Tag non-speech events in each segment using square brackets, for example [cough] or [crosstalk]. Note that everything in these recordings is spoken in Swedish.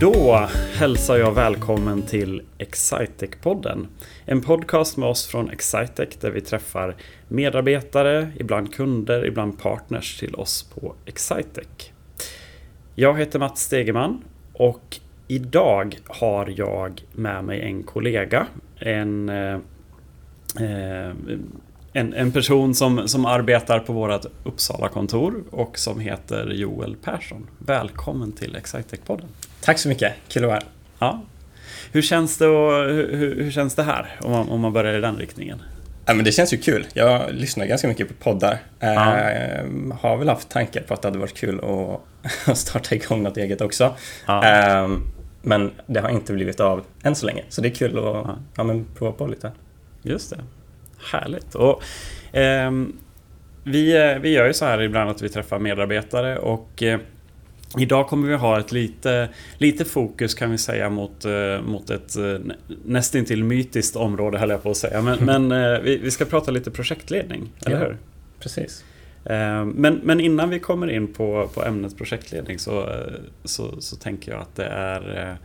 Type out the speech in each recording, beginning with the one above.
Då hälsar jag välkommen till Excitec-podden. En podcast med oss från Excitec där vi träffar medarbetare, ibland kunder, ibland partners till oss på Excitec. Jag heter Mats Stegeman och idag har jag med mig en kollega. En, eh, eh en, en person som, som arbetar på vårt Uppsala-kontor och som heter Joel Persson. Välkommen till Excitec-podden. Tack så mycket, kul att vara här. Ja. Hur känns det, och, hur, hur känns det här om man, om man börjar i den riktningen? Ja, men det känns ju kul. Jag lyssnar ganska mycket på poddar. Ja. Eh, har väl haft tankar på att det hade varit kul att [laughs] starta igång något eget också. Ja. Eh, men det har inte blivit av än så länge. Så det är kul att ja men, prova på lite. Just det. Härligt. Och, eh, vi, vi gör ju så här ibland att vi träffar medarbetare och eh, Idag kommer vi ha ett lite, lite fokus kan vi säga mot, eh, mot ett eh, nästintill mytiskt område höll jag på att säga. Men, [laughs] men eh, vi, vi, ska prata lite projektledning, eller hur? Precis. Men, men innan vi kommer in på, på ämnet projektledning så, så, så tänker jag att det är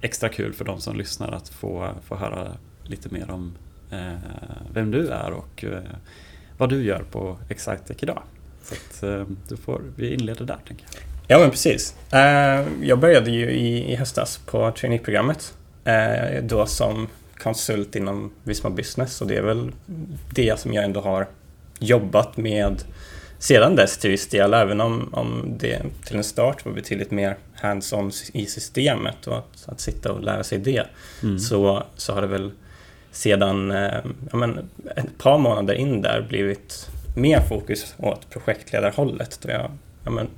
extra kul för de som lyssnar att få, få höra lite mer om vem du är och vad du gör på Excitec idag. Så att, eh, du får, vi inleder där tänker jag. Ja men precis. Eh, jag började ju i, höstas på traineeprogrammet. Eh, då som konsult inom Visma Business och det är väl det som jag ändå har jobbat med sedan dess till viss del, även om, om det till en start var betydligt mer hands-on i systemet och att, att sitta och lära sig det, mm. så, så har det väl sedan ja, men, ett par månader in där blivit mer fokus åt projektledarhållet då jag ja, men,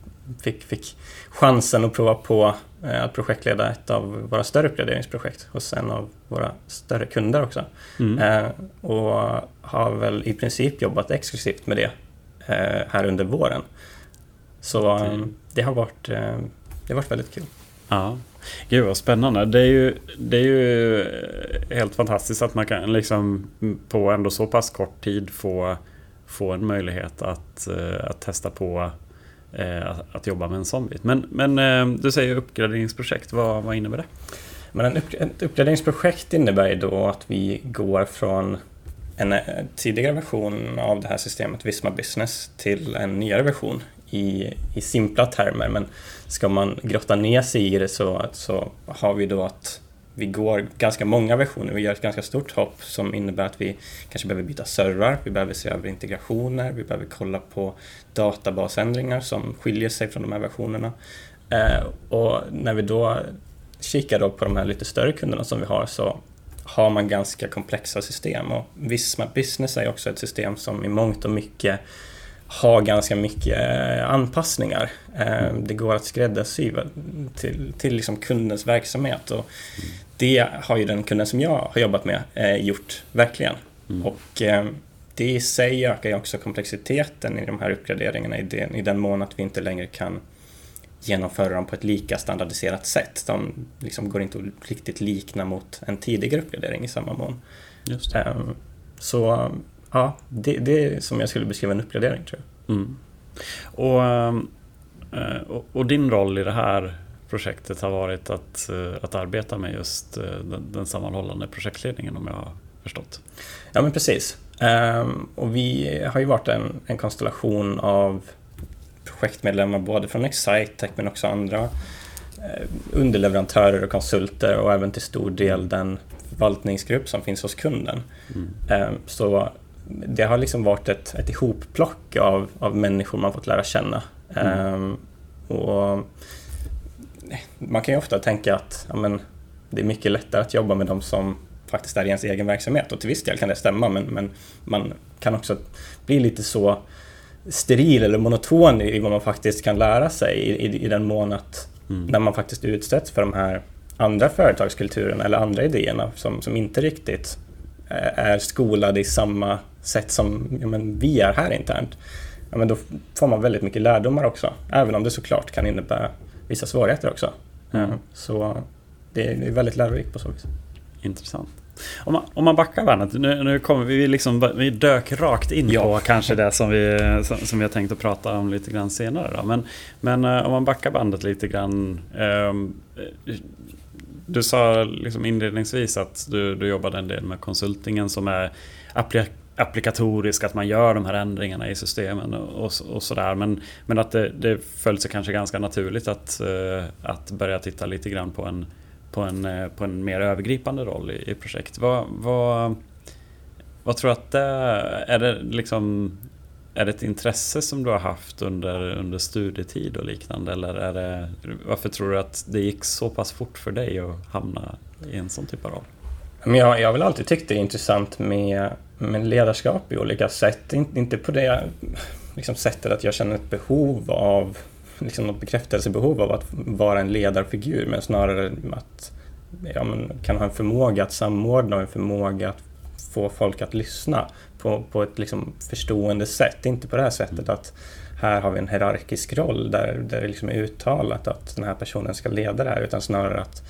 fick, fick chansen att prova på eh, att projektleda ett av våra större uppgraderingsprojekt hos en av våra större kunder också. Mm. Eh, och har väl i princip jobbat exklusivt med det eh, här under våren. Så okay. det, har varit, det har varit väldigt kul. Ja, Gud vad spännande. Det är, ju, det är ju eh, helt fantastiskt att man kan liksom på ändå så pass kort tid få få en möjlighet att, eh, att testa på eh, att, jobba med en sån bit. Men, men du säger uppgraderingsprojekt, vad, vad innebär det? Men ett uppgraderingsprojekt innebär ju då att vi går från en tidigare version av det här systemet Visma Business till en nyare version i, i simpla termer. Men ska man grotta ner sig i det så, så har vi då att vi går ganska många versioner, vi gör ett ganska stort hopp som innebär att vi kanske behöver byta servrar, vi behöver se över integrationer, vi behöver kolla på databasändringar som skiljer sig från de här versionerna. Eh, och när vi då kikar då på de här lite större kunderna som vi har så har man ganska komplexa system och Visma Business är också ett system som i mångt och mycket har ganska mycket eh, anpassningar. Eh, det går att skräddarsy till, till liksom kundens verksamhet och det har ju den kunden som jag har jobbat med eh, gjort, verkligen. Mm. Och det i sig ökar ju också komplexiteten i de här uppgraderingarna i den, i den mån att vi inte längre kan genomföra dem på ett lika standardiserat sätt. De liksom går inte att riktigt likna mot en tidigare uppgradering i samma mån. Just um, så ja, det, det är som jag skulle beskriva en uppgradering tror jag. Mm. Och, eh, och, och, din roll i det här projektet har varit att, eh, att arbeta med just eh, den, den sammanhållande projektledningen om jag har förstått? Ja men precis. Um, och vi har ju varit en, en konstellation av projektmedlemmar både från Excitec men också andra underleverantörer och konsulter och även till stor del den förvaltningsgrupp som finns hos kunden. Mm. Ehm, så det har liksom varit ett, ett ihopplock av, av människor man fått lära känna. Mm. Um, och man kan ju ofta tänka att ja, men, det är mycket lättare att jobba med de som faktiskt är i ens egen verksamhet och till viss del kan det stämma men, men man kan också bli lite så steril eller monoton i vad man faktiskt kan lära sig i, i, i den mån att mm. när man faktiskt utsätts för de här andra företagskulturerna eller andra idéerna som, som inte riktigt är skolade i samma sätt som ja, men vi är här internt, ja, men då får man väldigt mycket lärdomar också. Även om det såklart kan innebära vissa svårigheter också. Mm. Så det är väldigt lärorikt på så vis. Intressant. Om man, om man backar bandet, nu, nu kommer vi liksom, vi dök rakt in ja. på kanske det som vi, som, som vi har tänkt att prata om lite grann senare. Då. Men, men om man backar bandet lite grann. Eh, du sa liksom inledningsvis att du, du jobbade en del med konsultingen som är applikatorisk, att man gör de här ändringarna i systemen och, och sådär. Men, men att det, det föll sig kanske ganska naturligt att, eh, att börja titta lite grann på en, på en, eh, på en mer övergripande roll i, i projekt. Vad, vad, vad tror du att det är? Är det liksom är det ett intresse som du har haft under, under studietid och liknande? Eller är det, varför tror du att det gick så pass fort för dig att hamna i en sån typ av roll? jag, jag har väl alltid tyckt det är intressant med, med ledarskap i olika sätt. inte på det liksom, sättet att jag känner ett behov av liksom något bekräftelsebehov av att vara en ledarfigur, men snarare att ja, man kan ha en förmåga att samordna och en förmåga att få folk att lyssna på, på ett liksom förstående sätt. Inte på det här sättet att här har vi en hierarkisk roll där, där det liksom är uttalat att den här personen ska leda det här, utan snarare att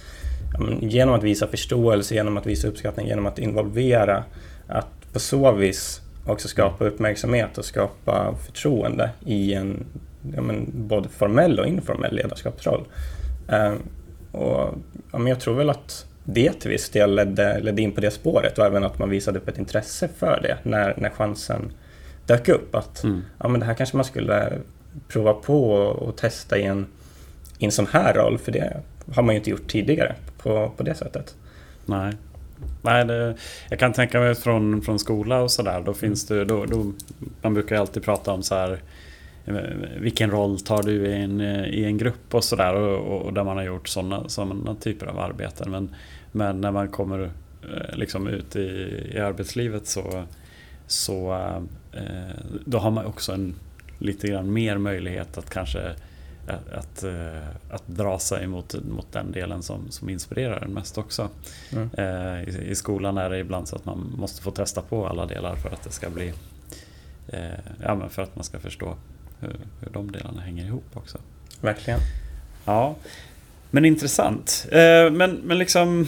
genom att visa förståelse, genom att visa uppskattning, genom att involvera, att på så vis också skapa uppmärksamhet och skapa förtroende i en ja, men, både formell och informell ledarskapsroll. Uh, och, ja, men jag tror väl att det till viss del ledde, ledde in på det spåret och även att man visade upp ett intresse för det när, när chansen dök upp. Att mm. ja, men det här kanske man skulle prova på och, och testa i en, i en sån här roll, för det har man ju inte gjort tidigare på, på det sättet. Nej. Nej, det, jag kan tänka mig från, från skola och sådär, då finns det, då, då, man brukar alltid prata om så här vilken roll tar du i en, i en grupp och sådär och, och, där man har gjort sådana, sådana typer av arbeten. Men, men när man kommer eh, liksom ut i, i arbetslivet så, så eh, då har man också en lite grann mer möjlighet att kanske att, att, eh, att dra sig mot, mot den delen som, som inspirerar en mest också. Mm. I, I, skolan är det ibland så att man måste få testa på alla delar för att det ska bli ja, men för att man ska förstå hur, hur de delarna hänger ihop också. Verkligen. Ja, men intressant. Eh, men, men liksom...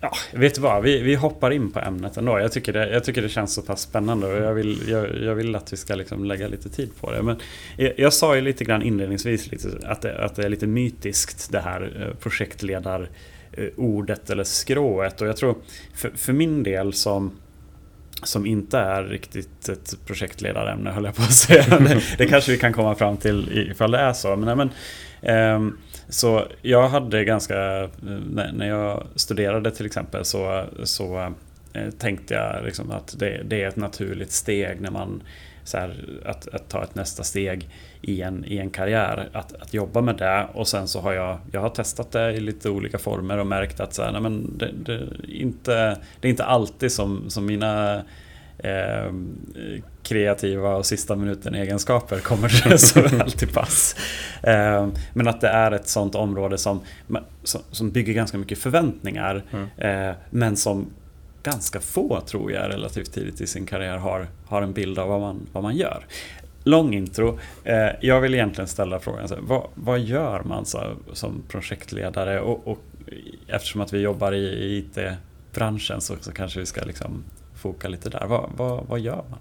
Ja, vet du vad? Vi, vi hoppar in på ämnet ändå. Jag tycker det, jag tycker det känns så pass spännande och jag vill, jag, jag vill att vi ska liksom lägga lite tid på det. Men jag, jag sa ju lite grann inledningsvis lite, att, det, att det är lite mytiskt det här eh, projektledarordet eller skrået. Och jag tror för, för min del som som inte är riktigt ett projektledarämne höll jag på att säga. [laughs] Det, det kanske vi kan komma fram till ifall det är så. Men, men, eh, så jag hade ganska, när jag studerade till exempel så, så eh, tänkte jag liksom att det, det, är ett naturligt steg när man så här, att, att, ta ett nästa steg i en, i en karriär. Att, att jobba med det och sen så har jag, jag har testat det i lite olika former och märkt att så här, nej, men det, det, inte, det är inte alltid som, som mina eh, kreativa och sista minuten egenskaper kommer [laughs] så väl till pass. Eh, men att det är ett sånt område som, som bygger ganska mycket förväntningar mm. eh, men som ganska få, tror jag, relativt tidigt i sin karriär har, har en bild av vad man, vad man gör. Lång intro. Eh, jag vill egentligen ställa frågan, så, vad, vad gör man så, som projektledare? Och, och, eftersom att vi jobbar i, i IT-branschen så, så kanske vi ska liksom foka lite där. Vad, vad, vad gör man?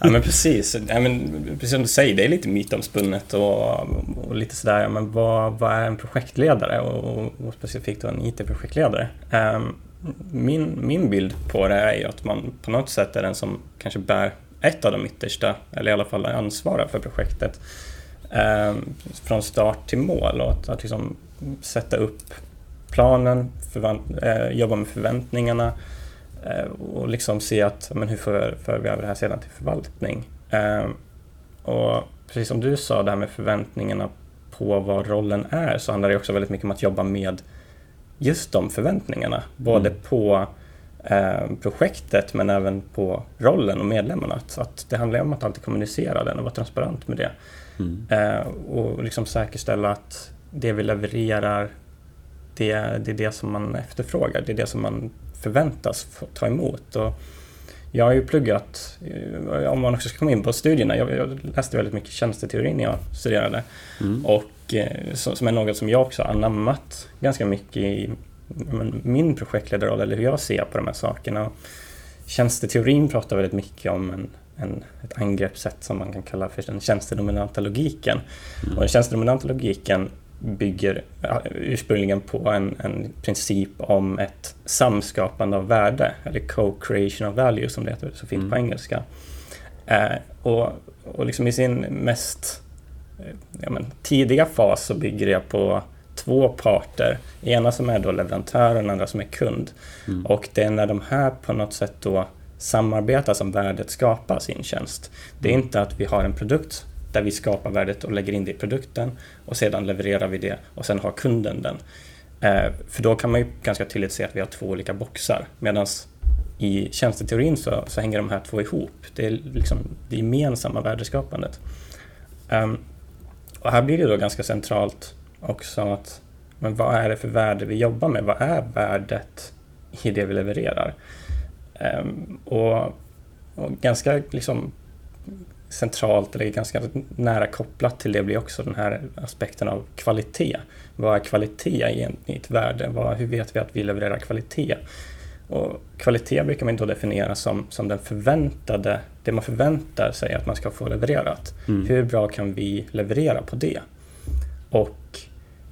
Ja men precis. Ja, men, precis som du säger, det är lite mytomspunnet och, och lite sådär, ja, men vad, vad är en projektledare och, och specifikt då en IT-projektledare? Um, ehm, min, min bild på det är ju att man på något sätt är den som kanske bär ett av de yttersta, eller i alla fall ansvarar för projektet eh, från start till mål och att, att liksom sätta upp planen, eh, jobba med förväntningarna eh, och liksom se att men hur för, för vi över det här sedan till förvaltning. Eh, och precis som du sa, det här med förväntningarna på vad rollen är, så handlar det också väldigt mycket om att jobba med just de förväntningarna. Både mm. på eh, projektet men även på rollen och medlemmarna. Så att det handlar om att alltid kommunicera den och vara transparent med det. Mm. Eh, och liksom säkerställa att det vi levererar, det, det är det som man efterfrågar. Det är det som man förväntas ta emot. Och jag har ju pluggat, eh, om man också ska komma in på studierna, jag, jag läste väldigt mycket tjänsteteori när jag studerade. Mm. Och eh, som är något som jag också har anammat ganska mycket i min projektledarroll eller hur jag ser på de här sakerna. Tjänsteteorin pratar väldigt mycket om en, en, ett angreppssätt som man kan kalla för den tjänstedominanta logiken. Mm. Och den tjänstedominanta logiken bygger ursprungligen på en, en princip om ett samskapande av värde, eller co-creation of value som det heter så fint mm. på engelska. Eh, och, och liksom i sin mest eh, ja, men, tidiga fas så bygger det på två parter. Ena som är då leverantör och den andra som är kund. Mm. Och det är när de här på något sätt då samarbetar som värdet skapas i en tjänst. Det är mm. inte att vi har en produkt där vi skapar värdet och lägger in det i produkten och sedan levererar vi det och sen har kunden den. Eh, för då kan man ju ganska tydligt se att vi har två olika boxar medan i tjänsteteorin så, så hänger de här två ihop. Det är liksom det gemensamma värdeskapandet. Um, och här blir det då ganska centralt också att men vad är det för värde vi jobbar med? Vad är värdet i det vi levererar? Um, och, och, ganska liksom centralt, eller ganska nära kopplat till det blir också den här aspekten av kvalitet. Vad är kvalitet i ett värde? Vad, hur vet vi att vi levererar kvalitet? Och kvalitet brukar man då definiera som, som den förväntade, det man förväntar sig att man ska få levererat. Mm. Hur bra kan vi leverera på det? Och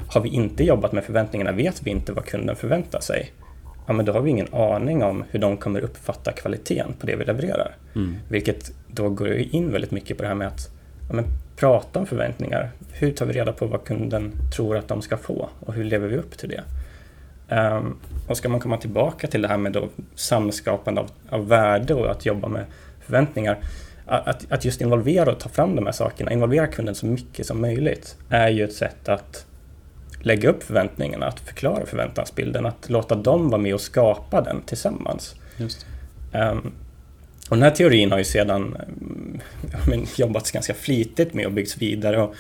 har vi inte jobbat med förväntningarna, vet vi inte vad kunden förväntar sig, ja men då har vi ingen aning om hur de kommer uppfatta kvaliteten på det vi levererar. Mm. Vilket då går in väldigt mycket på det här med att ja, men prata om förväntningar. Hur tar vi reda på vad kunden tror att de ska få och hur lever vi upp till det? Um, och ska man komma tillbaka till det här med då samskapande av, av värde och att jobba med förväntningar. Att, att just involvera och ta fram de här sakerna, involvera kunden så mycket som möjligt, är ju ett sätt att lägga upp förväntningarna, att förklara förväntansbilden, att låta dem vara med och skapa den tillsammans. Um, och den här teorin har ju sedan [laughs] men, jobbats ganska flitigt med och byggts vidare. Och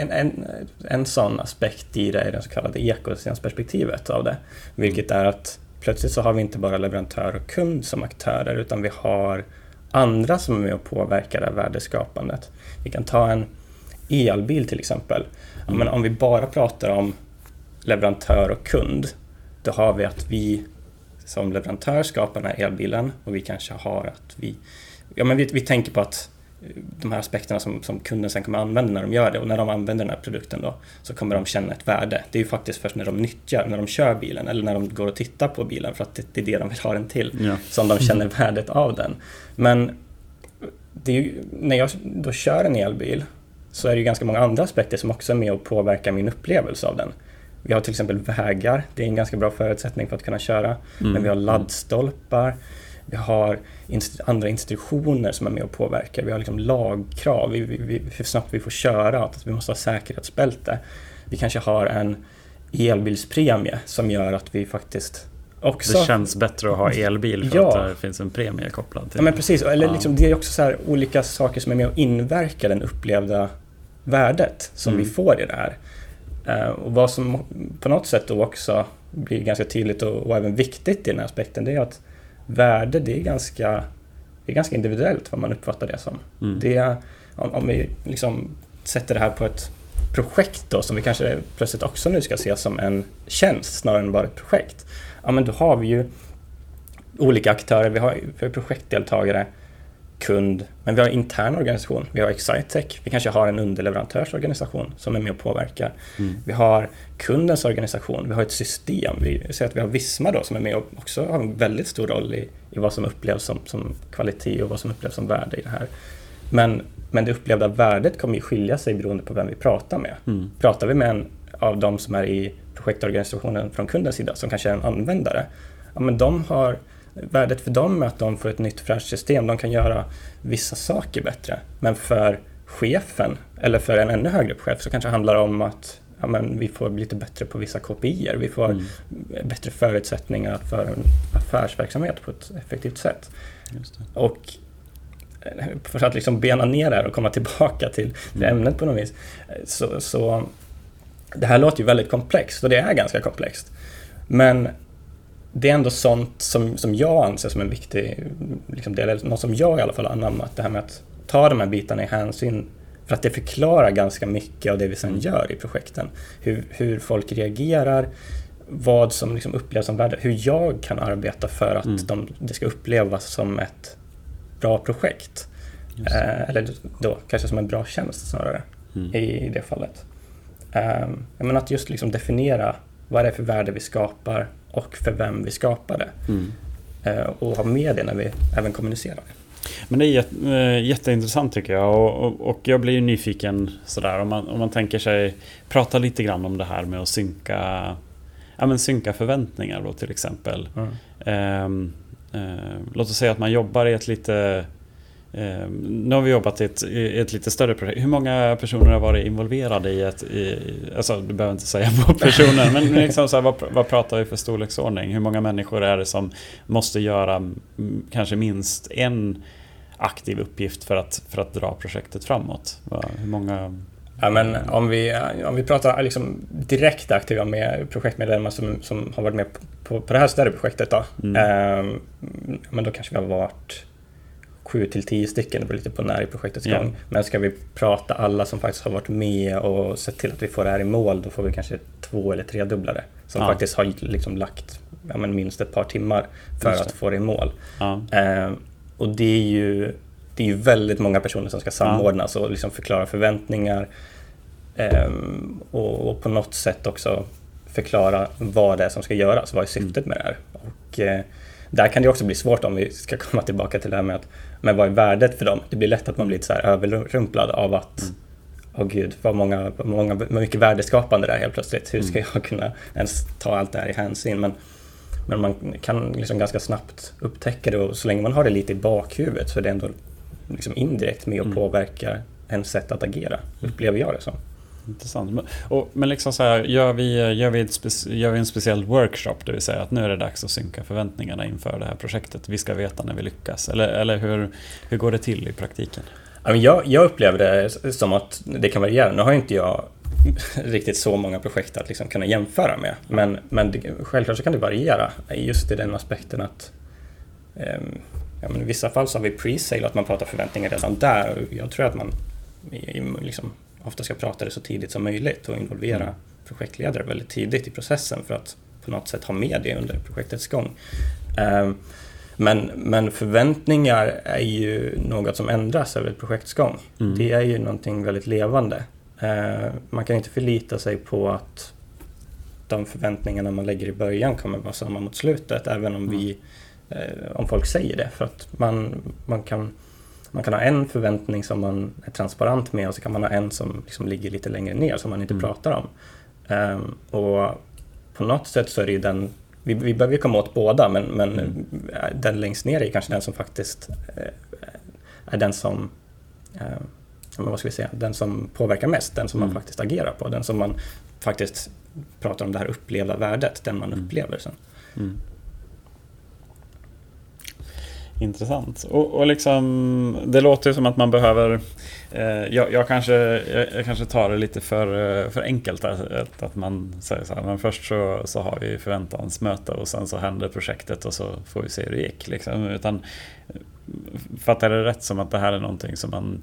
en, en, en sån aspekt i det är det så kallade ekosystemsperspektivet av det. Vilket är att plötsligt så har vi inte bara leverantör och kund som aktörer utan vi har andra som är med och påverkar det här värdeskapandet. Vi kan ta en elbil till exempel. Men om vi bara pratar om leverantör och kund, då har vi att vi som leverantör skapar den här elbilen och vi kanske har att vi, ja men vi, vi tänker på att de här aspekterna som, som kunden sen kommer använda när de gör det och när de använder den här produkten då så kommer de känna ett värde. Det är ju faktiskt först när de nyttjar, när de kör bilen eller när de går och tittar på bilen för att det, det är det de vill ha den till ja. som de känner värdet av den. Men ju, när jag då kör en elbil så är det ju ganska många andra aspekter som också är med och påverkar min upplevelse av den. Vi har till exempel vägar, det är en ganska bra förutsättning för att kunna köra. Mm. Men vi har laddstolpar, vi har inst andra institutioner som är med och påverkar. Vi har liksom lagkrav, vi, vi, vi, hur snabbt vi får köra, att vi måste ha säkerhetsbälte. Vi kanske har en elbilspremie som gör att vi faktiskt också... Det känns bättre att ha elbil för ja. att det finns en premie kopplad till Ja men precis, eller liksom, det är också så olika saker som är med och inverkar den upplevda värdet som mm. vi får i det här. Uh, och vad som på något sätt då också blir ganska tydligt och, och även viktigt i den här aspekten det är att värde det är ganska, det är ganska individuellt vad man uppfattar det som. Mm. Det, om, om vi liksom sätter det här på ett projekt då som vi kanske plötsligt också nu ska se som en tjänst snarare än bara ett projekt. Ja men då har vi ju olika aktörer, vi har, vi har projektdeltagare kund, men vi har intern organisation. Vi har Excitec, vi kanske har en underleverantörsorganisation som är med och påverkar. Mm. Vi har kundens organisation, vi har ett system. Vi säger att vi har Visma då som är med och också har en väldigt stor roll i, i vad som upplevs som, som kvalitet och vad som upplevs som värde i det här. Men, men det upplevda värdet kommer ju skilja sig beroende på vem vi pratar med. Mm. Pratar vi med en av de som är i projektorganisationen från kundens sida, som kanske är en användare, ja men de har Värdet för dem är att de får ett nytt fräscht system. De kan göra vissa saker bättre. Men för chefen, eller för en ännu högre chef, så kanske det handlar om att ja, men vi får bli lite bättre på vissa KPI. Vi får mm. bättre förutsättningar för en affärsverksamhet på ett effektivt sätt. Och för att liksom bena ner det här och komma tillbaka till, till mm. ämnet på något vis. Så, så det här låter ju väldigt komplext och det är ganska komplext. Men det är ändå sånt som, som jag anser som en viktig liksom del, något som jag i alla fall har anammat, det här med att ta de här bitarna i hänsyn för att det förklarar ganska mycket av det vi sen gör i projekten. Hur, hur folk reagerar vad som liksom upplevs som värde, hur jag kan arbeta för att mm. de, det ska upplevas som ett bra projekt. Eh, eller då kanske som en bra tjänst snarare mm. i, i, det fallet. Eh, men att just liksom definiera vad det är för värde vi skapar och för vem vi skapar det. Mm. Eh, och ha med det när vi även kommunicerar. Men det är äh, jätteintressant tycker jag och, och, jag blir nyfiken sådär om man, om man tänker sig prata lite grann om det här med att synka, ja, men synka förväntningar då till exempel. Mm. Eh, eh, låt oss säga att man jobbar i ett lite Eh, nu har vi jobbat i ett, i ett, lite större projekt. Hur många personer har varit involverade i ett... I, alltså, du behöver inte säga [laughs] på personer, men [laughs] liksom så här, vad, vad pratar vi för storleksordning? Hur många människor är det som måste göra kanske minst en aktiv uppgift för att, för att dra projektet framåt? Hur många... Ja, men om, vi, om vi pratar liksom direkt aktiva med projektmedlemmar som, som har varit med på, på det här större projektet då. Mm. Eh, men då kanske vi har varit 7 till 10 stycken, det beror lite på när i projektets gång. Yeah. Men ska vi prata alla som faktiskt har varit med och sett till att vi får det här i mål, då får vi kanske två eller tre dubblare som ja. faktiskt har liksom lagt ja, minst ett par timmar för att få det i mål. Ja. Eh, och det är ju det är ju väldigt många personer som ska samordnas och liksom förklara förväntningar eh, och, och, på något sätt också förklara vad det är som ska göras, vad är syftet med det här. Och, eh, där kan det också bli svårt om vi ska [laughs] komma tillbaka till det här med att men vad är värdet för dem? Det blir lätt att man blir så här överrumplad av att mm. Åh oh gud, vad många, många, mycket värdeskapande där helt plötsligt. Hur ska mm. jag kunna ens ta allt det här i hänsyn? Men, men man kan liksom ganska snabbt upptäcka det och så länge man har det lite i bakhuvudet så är det ändå liksom indirekt med att mm. påverka ens sätt att agera, upplever jag det som. Intressant. Men, och, men liksom så här, gör vi, gör, vi ett gör vi en speciell workshop, det vill säga att nu är det dags att synka förväntningarna inför det här projektet. Vi ska veta när vi lyckas. Eller, eller hur, hur går det till i praktiken? Jag, jag upplever det som att det kan variera. Nu har inte jag [laughs] riktigt så många projekt att liksom kunna jämföra med. Men, men det, självklart så kan det variera just i den aspekten att eh, ja, men I vissa fall så har vi pre-sale, att man pratar förväntningar redan där. Jag tror att man liksom, ofta ska prata det så tidigt som möjligt och involvera mm. projektledare väldigt tidigt i processen för att på något sätt ha med det under projektets gång. Ehm, men, men förväntningar är ju något som ändras över ett projekts gång. Mm. Det är ju någonting väldigt levande. Ehm, man kan inte förlita sig på att de förväntningarna man lägger i början kommer vara samma mot slutet, även om, vi, mm. eh, om folk säger det. För att man, man kan man kan ha en förväntning som man är transparent med och så kan man ha en som liksom ligger lite längre ner som man inte mm. pratar om. Um, och på något sätt så är det ju den, vi, vi behöver komma åt båda men, men mm. den längst ner är kanske den som faktiskt uh, är den som men vad ska vi säga, den som påverkar mest, den som mm. man faktiskt agerar på, den som man faktiskt pratar om det här upplevda värdet, den man mm. upplever sen. Mm. Intressant. Och, och liksom, det låter ju som att man behöver... Eh, jag, jag, kanske, jag, jag, kanske tar det lite för, eh, för enkelt. Att, att man säger så här, men först så, så har vi förväntansmöte och sen så händer projektet och så får vi se hur det gick. Liksom. Utan, eh, fattar jag det rätt som att det här är någonting som man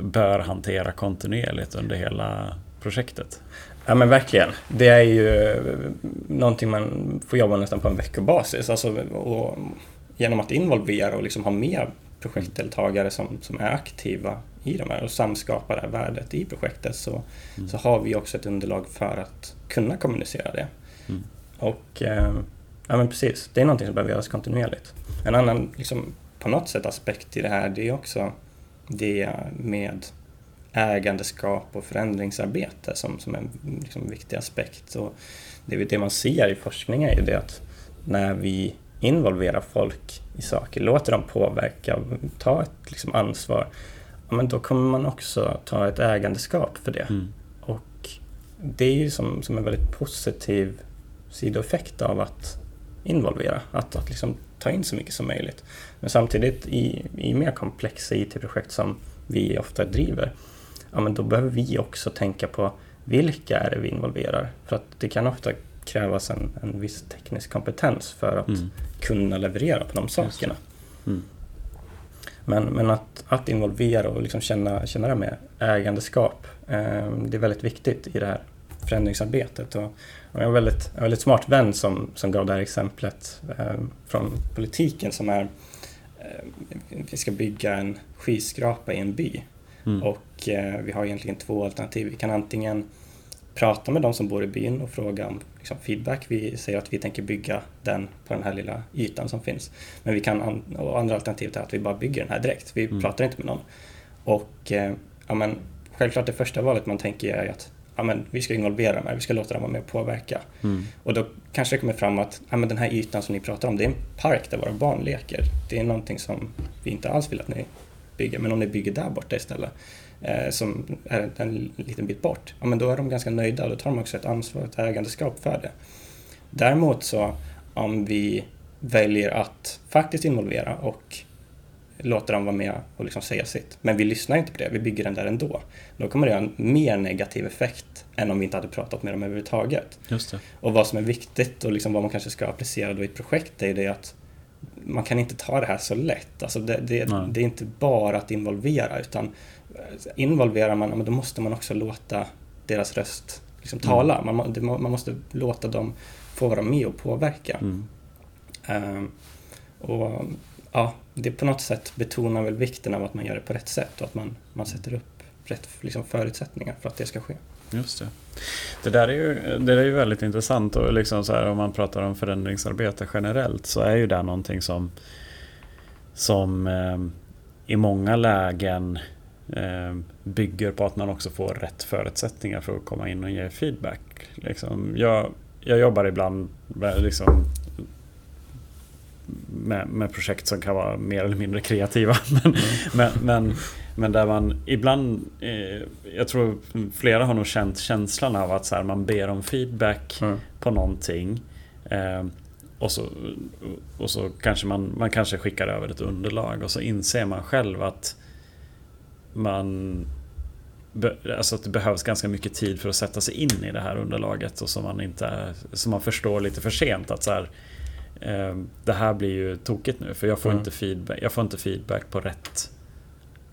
bör hantera kontinuerligt under hela projektet? Ja men verkligen. Det är ju eh, någonting man får jobba nästan på en veckobasis. Alltså, och genom att involvera och liksom ha med projektdeltagare som, som är aktiva i de här och samskapa det här värdet i projektet så, mm. så har vi också ett underlag för att kunna kommunicera det. Mm. Och eh, ja men precis, det är någonting som behöver göras kontinuerligt. En annan liksom, på något sätt aspekt i det här det är också det med ägandeskap och förändringsarbete som, som en liksom, viktig aspekt. Och det, det man ser i forskning är ju det att när vi involvera folk i saker, låter dem påverka, ta ett liksom, ansvar, ja, men då kommer man också ta ett ägandeskap för det. Mm. Och det är ju som, som en väldigt positiv sidoeffekt av att involvera, att, att liksom ta in så mycket som möjligt. Men samtidigt i, i mer komplexa IT-projekt som vi ofta driver, ja, men då behöver vi också tänka på vilka är det vi involverar? För att det kan ofta krävas en, en viss teknisk kompetens för att mm. kunna leverera på de sakerna. Mm. Men, men att, att involvera och liksom känna, känna det med ägandeskap, eh, det är väldigt viktigt i det här förändringsarbetet. Och, Jag har en väldigt, en väldigt smart vän som, som gav det här exemplet eh, från politiken som är eh, vi ska bygga en skyskrapa i en by. Mm. Och eh, vi har egentligen två alternativ. Vi kan antingen prata med de som bor i byn och fråga om liksom, feedback. Vi säger att vi tänker bygga den på den här lilla ytan som finns. Men vi kan, och andra alternativet är att vi bara bygger den här direkt. Vi mm. pratar inte med någon. Och eh, ja, men, självklart det första valet man tänker är att ja, men, vi ska involvera dem här, vi ska låta dem vara med och påverka. Mm. Och då kanske det kommer fram att ja, men den här ytan som ni pratar om, det är en park där våra barn leker. Det är någonting som vi inte alls vill att ni bygger, men om ni bygger där borta istället, som är en liten bit bort, ja, men då är de ganska nöjda och då tar de också ett ansvar, ett ägandeskap för det. Däremot så om vi väljer att faktiskt involvera och låta dem vara med och liksom säga sitt. Men vi lyssnar inte på det, vi bygger den där ändå. Då kommer det ha en mer negativ effekt än om vi inte hade pratat med dem överhuvudtaget. Just det. Och vad som är viktigt och liksom vad man kanske ska applicera då i ett projekt är det att man kan inte ta det här så lätt. Alltså det, det, det är inte bara att involvera utan eh, involverar man, då måste man också låta deras röst liksom tala. Mm. Man, man, måste låta dem få vara med och påverka. Mm. Um, och ja, det på något sätt betonar väl vikten av att man gör det på rätt sätt och att man, man sätter upp rätt liksom, förutsättningar för att det ska ske. Just det. Det där är ju, det där är ju väldigt intressant och liksom så här, om man pratar om förändringsarbete generellt så är ju det någonting som, som eh, i många lägen bygger på att man också får rätt förutsättningar för att komma in och ge feedback. Liksom, jag, jag jobbar ibland med, liksom, med, med, projekt som kan vara mer eller mindre kreativa. [laughs] Men, mm. men, men, men, där man ibland, eh, jag tror flera har nog känt känslan av att så här, man ber om feedback mm. på någonting. Eh, och så, och så kanske man, man kanske skickar över ett underlag och så inser man själv att man Alltså att det behövs ganska mycket tid för att sätta sig in i det här underlaget och som man, inte, som man förstår lite för sent att så här, eh, det här blir ju tokigt nu för jag får, mm. inte, feedback, jag får inte feedback på rätt,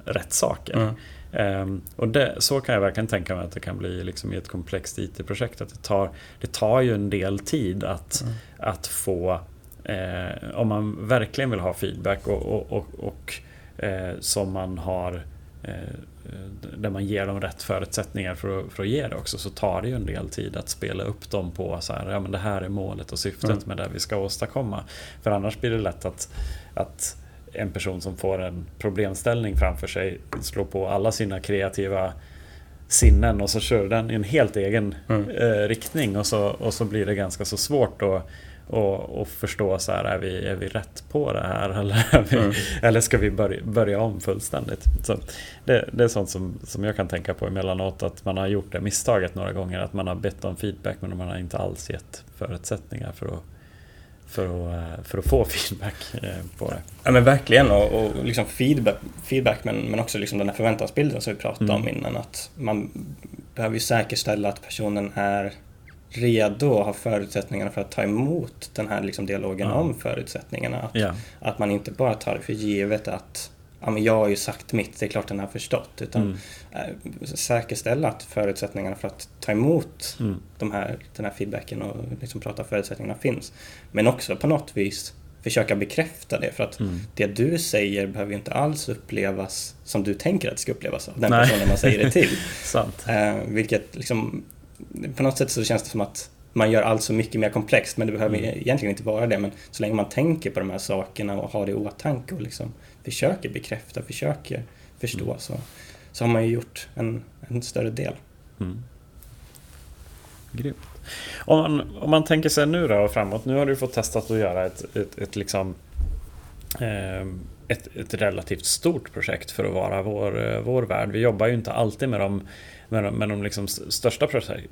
rätt saker. Mm. Um, och det, så kan jag verkligen tänka mig att det kan bli liksom i ett komplext IT-projekt. Att det tar, det tar ju en del tid att, mm. att få, eh, om man verkligen vill ha feedback och, och, och, och eh, som man har där man ger dem rätt förutsättningar för att, för att ge det också så tar det ju en del tid att spela upp dem på så här, ja men det här är målet och syftet mm. med det vi ska åstadkomma. För annars blir det lätt att, att en person som får en problemställning framför sig slår på alla sina kreativa sinnen och så kör den i en helt egen mm. eh, riktning och så, och så blir det ganska så svårt att och, och förstå så här, är vi, är vi rätt på det här [laughs] eller, vi, mm. eller ska vi börja, börja om fullständigt? Så det, det är sånt som, som jag kan tänka på emellanåt att man har gjort det misstaget några gånger att man har bett om feedback men man har inte alls gett förutsättningar för att för att, för att få [laughs] feedback eh, på det. Ja men verkligen och, och liksom feedback, feedback men, men också liksom den här förväntansbilden som vi pratade mm. om innan att man behöver ju säkerställa att personen är redo och har förutsättningarna för att ta emot den här liksom dialogen ja. om förutsättningarna. Att, ja. att man inte bara tar det för givet att ja, men jag har ju sagt mitt, det är klart den har förstått. Utan mm. äh, säkerställa att förutsättningarna för att ta emot mm. de här, den här feedbacken och liksom prata förutsättningarna finns. Men också på något vis försöka bekräfta det. För att mm. det du säger behöver inte alls upplevas som du tänker att det ska upplevas av den Nej. personen man säger det till. [laughs] Sant. Äh, vilket liksom på något sätt så känns det som att man gör allt så mycket mer komplext men det behöver mm. egentligen inte vara det. Men så länge man tänker på de här sakerna och har det i åtanke och liksom försöker bekräfta, försöker förstå mm. så, så har man ju gjort en, en större del. Mm. Grymt. Om man, om man tänker sig nu då framåt, nu har du fått testat att göra ett, ett, ett liksom eh, ett, ett, relativt stort projekt för att vara vår, vår värld. Vi jobbar ju inte alltid med de med de, med de liksom största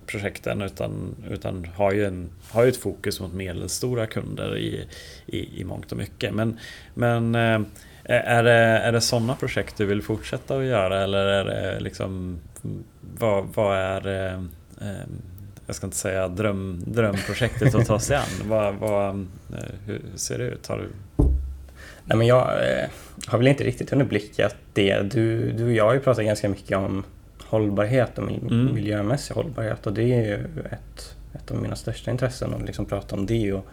projekten utan, utan har, ju en, har ju ett fokus mot medelstora kunder i, i, i mångt och mycket. Men, men eh, är det, är det sådana projekt du vill fortsätta att göra eller är det liksom vad, vad är eh, eh, jag ska inte säga dröm, drömprojektet att ta sig an? [laughs] vad, vad, hur ser det ut? Har du... Nej, men jag har väl inte riktigt hunnit blicka det. Du, du och jag har ju pratat ganska mycket om hållbarhet och mm. miljömässig hållbarhet och det är ju ett ett av mina största intressen att liksom prata om det och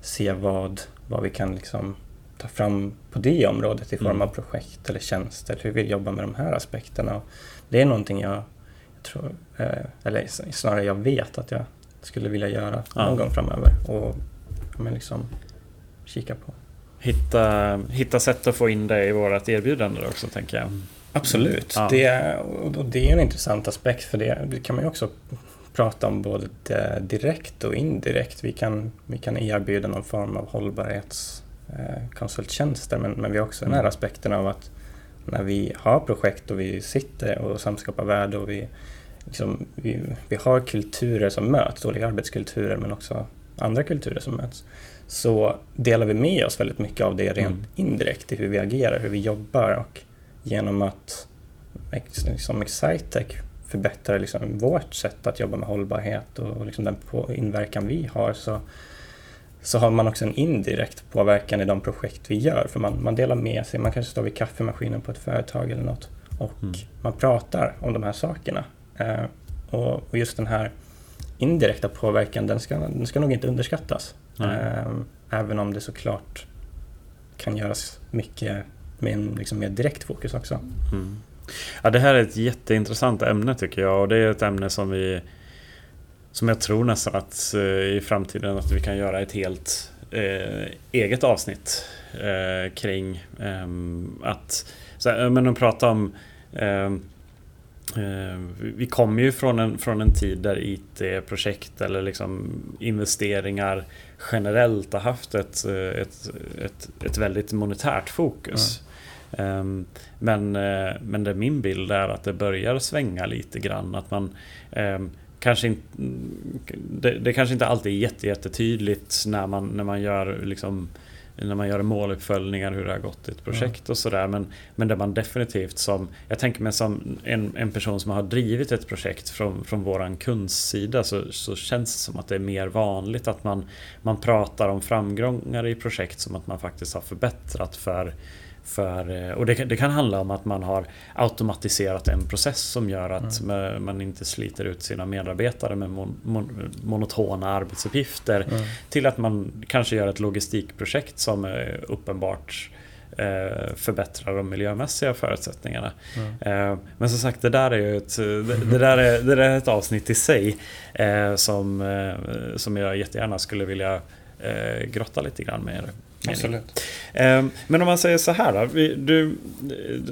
se vad, vad vi kan liksom ta fram på det området i form mm. av projekt eller tjänster, hur vi jobbar med de här aspekterna. Det är någonting jag, jag tror, eh, eller snarare jag vet att jag skulle vilja göra ja. någon gång framöver och men liksom kika på. Hitta, hitta sätt att få in det i vårt erbjudande också tänker jag. Absolut, ja. det, och det är en intressant aspekt för det, det kan man ju också prata om både direkt och indirekt. Vi kan, vi kan erbjuda någon form av hållbarhetskonsulttjänster men, men vi har också den här mm. aspekten av att när vi har projekt och vi sitter och samskapar värde och vi, liksom, vi, vi har kulturer som möts, olika arbetskulturer men också andra kulturer som möts, så delar vi med oss väldigt mycket av det rent mm. indirekt i hur vi agerar, hur vi jobbar och genom att liksom Excitec förbättrar liksom vårt sätt att jobba med hållbarhet och liksom den inverkan vi har så, så har man också en indirekt påverkan i de projekt vi gör. För man, man delar med sig, man kanske står vid kaffemaskinen på ett företag eller något och mm. man pratar om de här sakerna. Eh, och, och, just den här indirekta påverkan, den ska, den ska nog inte underskattas. Eh, även om det såklart kan göras mycket med en liksom mer direkt fokus också. Mm. Ja, det här är ett jätteintressant ämne tycker jag och det är ett ämne som vi som jag tror nästan att eh, i framtiden att vi kan göra ett helt eh, eget avsnitt eh, kring eh, att så, men att prata om eh, vi kommer ju från en, från en tid där IT-projekt eller liksom investeringar generellt har haft ett, eh, ett, ett, ett väldigt monetärt fokus. Mm. Men, eh, men det min bild är att det börjar svänga lite grann. Att man ehm, kanske inte, det, det kanske inte alltid är jätte, jättetydligt när man, när man gör liksom när man gör måluppföljningar hur det har gått i ett projekt mm. och sådär. Men, men där man definitivt som, jag tänker mig som en, en person som har drivit ett projekt från, från våran kundsida så, så känns det som att det är mer vanligt att man, man pratar om framgångar i projekt som att man faktiskt har förbättrat för för, eh, och det, det, kan handla om att man har automatiserat en process som gör att mm. man inte sliter ut sina medarbetare med mon, mon, monotona arbetsuppgifter. Mm. Till att man kanske gör ett logistikprojekt som är uppenbart eh, förbättrar de miljömässiga förutsättningarna. Mm. Eh, men som sagt, det där är ju ett, det, där är, det där är ett avsnitt i sig som, som jag jättegärna skulle vilja grotta lite grann med Absolut. Ehm, men om man säger så här då. Du,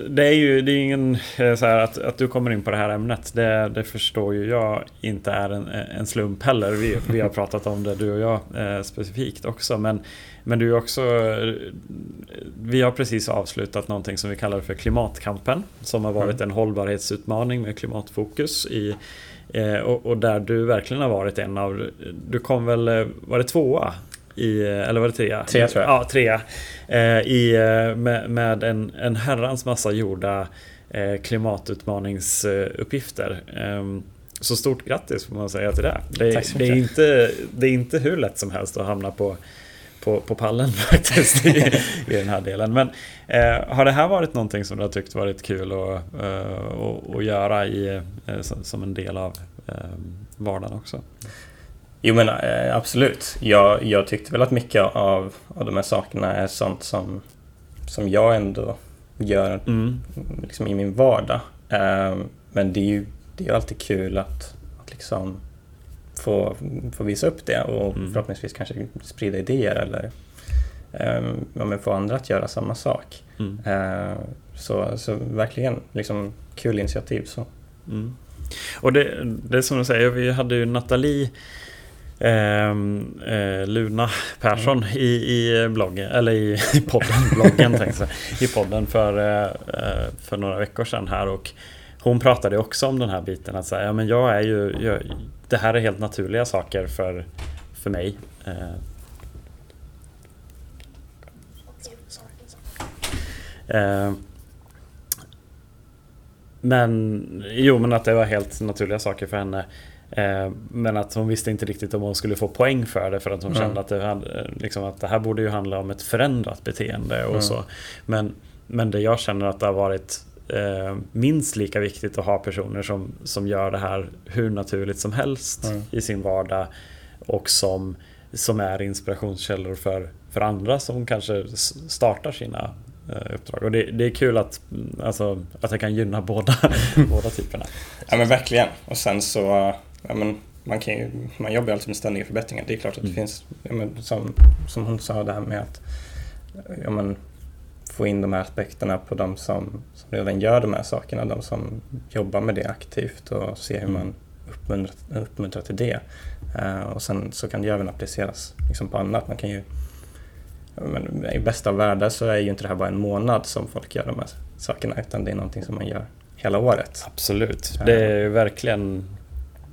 det är ju det är ingen eh, så här att, att du kommer in på det här ämnet. Det, det förstår ju jag inte är en, en slump heller. Vi, vi har pratat om det du och jag eh, specifikt också. Men, men du är också... Vi har precis avslutat någonting som vi kallar för klimatkampen. Som har varit mm. en hållbarhetsutmaning med klimatfokus i eh, och, och, där du verkligen har varit en av... Du kom väl... Var det tvåa i, eller var det trea? Trea tror jag. Ja, trea. Eh, i, eh, med, med en, en herrans massa gjorda eh, klimatutmaningsuppgifter. Ehm, så stort grattis får man säga till det. Det, det, är, inte, det är inte hur lätt som helst att hamna på, på, på pallen [laughs] faktiskt i, i den här delen. Men eh, har det här varit någonting som du har tyckt varit kul att, uh, att, göra i, som en del av uh, vardagen också? Jo men eh, absolut. Jag, jag tyckte väl att mycket av, av de här sakerna är sånt som, som jag ändå gör mm. liksom, i min vardag. Eh, men det är ju det är alltid kul att, att liksom få, få visa upp det och mm. förhoppningsvis kanske sprida idéer eller eh, få andra att göra samma sak. Mm. Eh, så, så verkligen liksom kul initiativ. Så. Mm. Och det, det är som du säger, vi hade ju Nathalie Ehm, eh, Luna [laughs] Persson mm. i, i bloggen, eller i, i podden, [laughs] bloggen tänkte jag, i podden för, eh, eh, för några veckor sedan här och hon pratade också om den här biten att säga, ja men jag är ju, jag, det här är helt naturliga saker för, för mig. Eh, eh men jo men att det var helt naturliga saker för henne. Eh, men att hon visste inte riktigt om hon skulle få poäng för det för att hon mm. kände att det, hade, liksom, att det här borde ju handla om ett förändrat beteende och mm. så. Men, men det jag känner att det har varit eh, minst lika viktigt att ha personer som, som gör det här hur naturligt som helst mm. i sin vardag och som, som är inspirationskällor för, för andra som kanske startar sina eh, uppdrag. Och det, det, är kul att, alltså, att jag kan gynna båda, [laughs] båda typerna. Ja men verkligen. Och sen så, ja, men, man, kan ju, man jobbar alltid med ständiga förbättringar. Det är klart att det mm. finns, ja, men, som, som hon sa, det här med att ja, men, få in de här aspekterna på de som, som redan gör de här sakerna, de som jobbar med det aktivt och se hur mm. man uppmuntrar, uppmuntrar till det. Uh, och sen så kan det även appliceras liksom på annat. Man kan ju, men I bästa av världar så är ju inte det här bara en månad som folk gör de här sakerna utan det är någonting som man gör hela året. Absolut, det är verkligen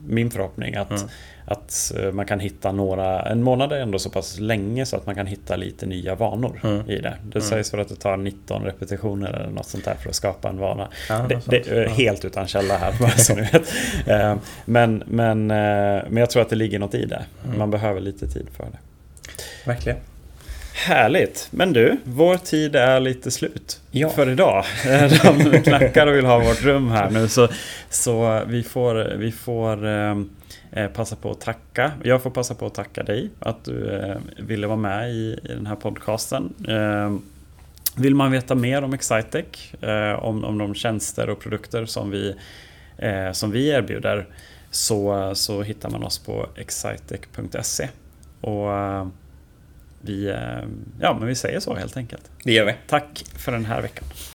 min förhoppning att, mm. att eh, man kan hitta några, en månad är ändå så pass länge så att man kan hitta lite nya vanor mm. i det. Det mm. sägs för att det tar 19 repetitioner eller något sånt där för att skapa en vana. Ja, det, det, är helt utan källa här bara så ni vet. [laughs] Eh, men, men, eh, men jag tror att det ligger något i det. Mm. Man behöver lite tid för det. Verkligen. Härligt! Men du, vår tid är lite slut ja. för idag. [laughs] De knackar och vill ha vårt rum här nu. Så, så vi får, vi får eh, eh, passa på att tacka. Jag får passa på att tacka dig att du eh, ville vara med i, i den här podcasten. Eh, vill man veta mer om Excitec, eh, om, om de tjänster och produkter som vi, eh, som vi erbjuder, så, så hittar man oss på excitec.se. Och vi, eh, ja, men vi säger så helt enkelt. Det gör vi. Tack för den här veckan.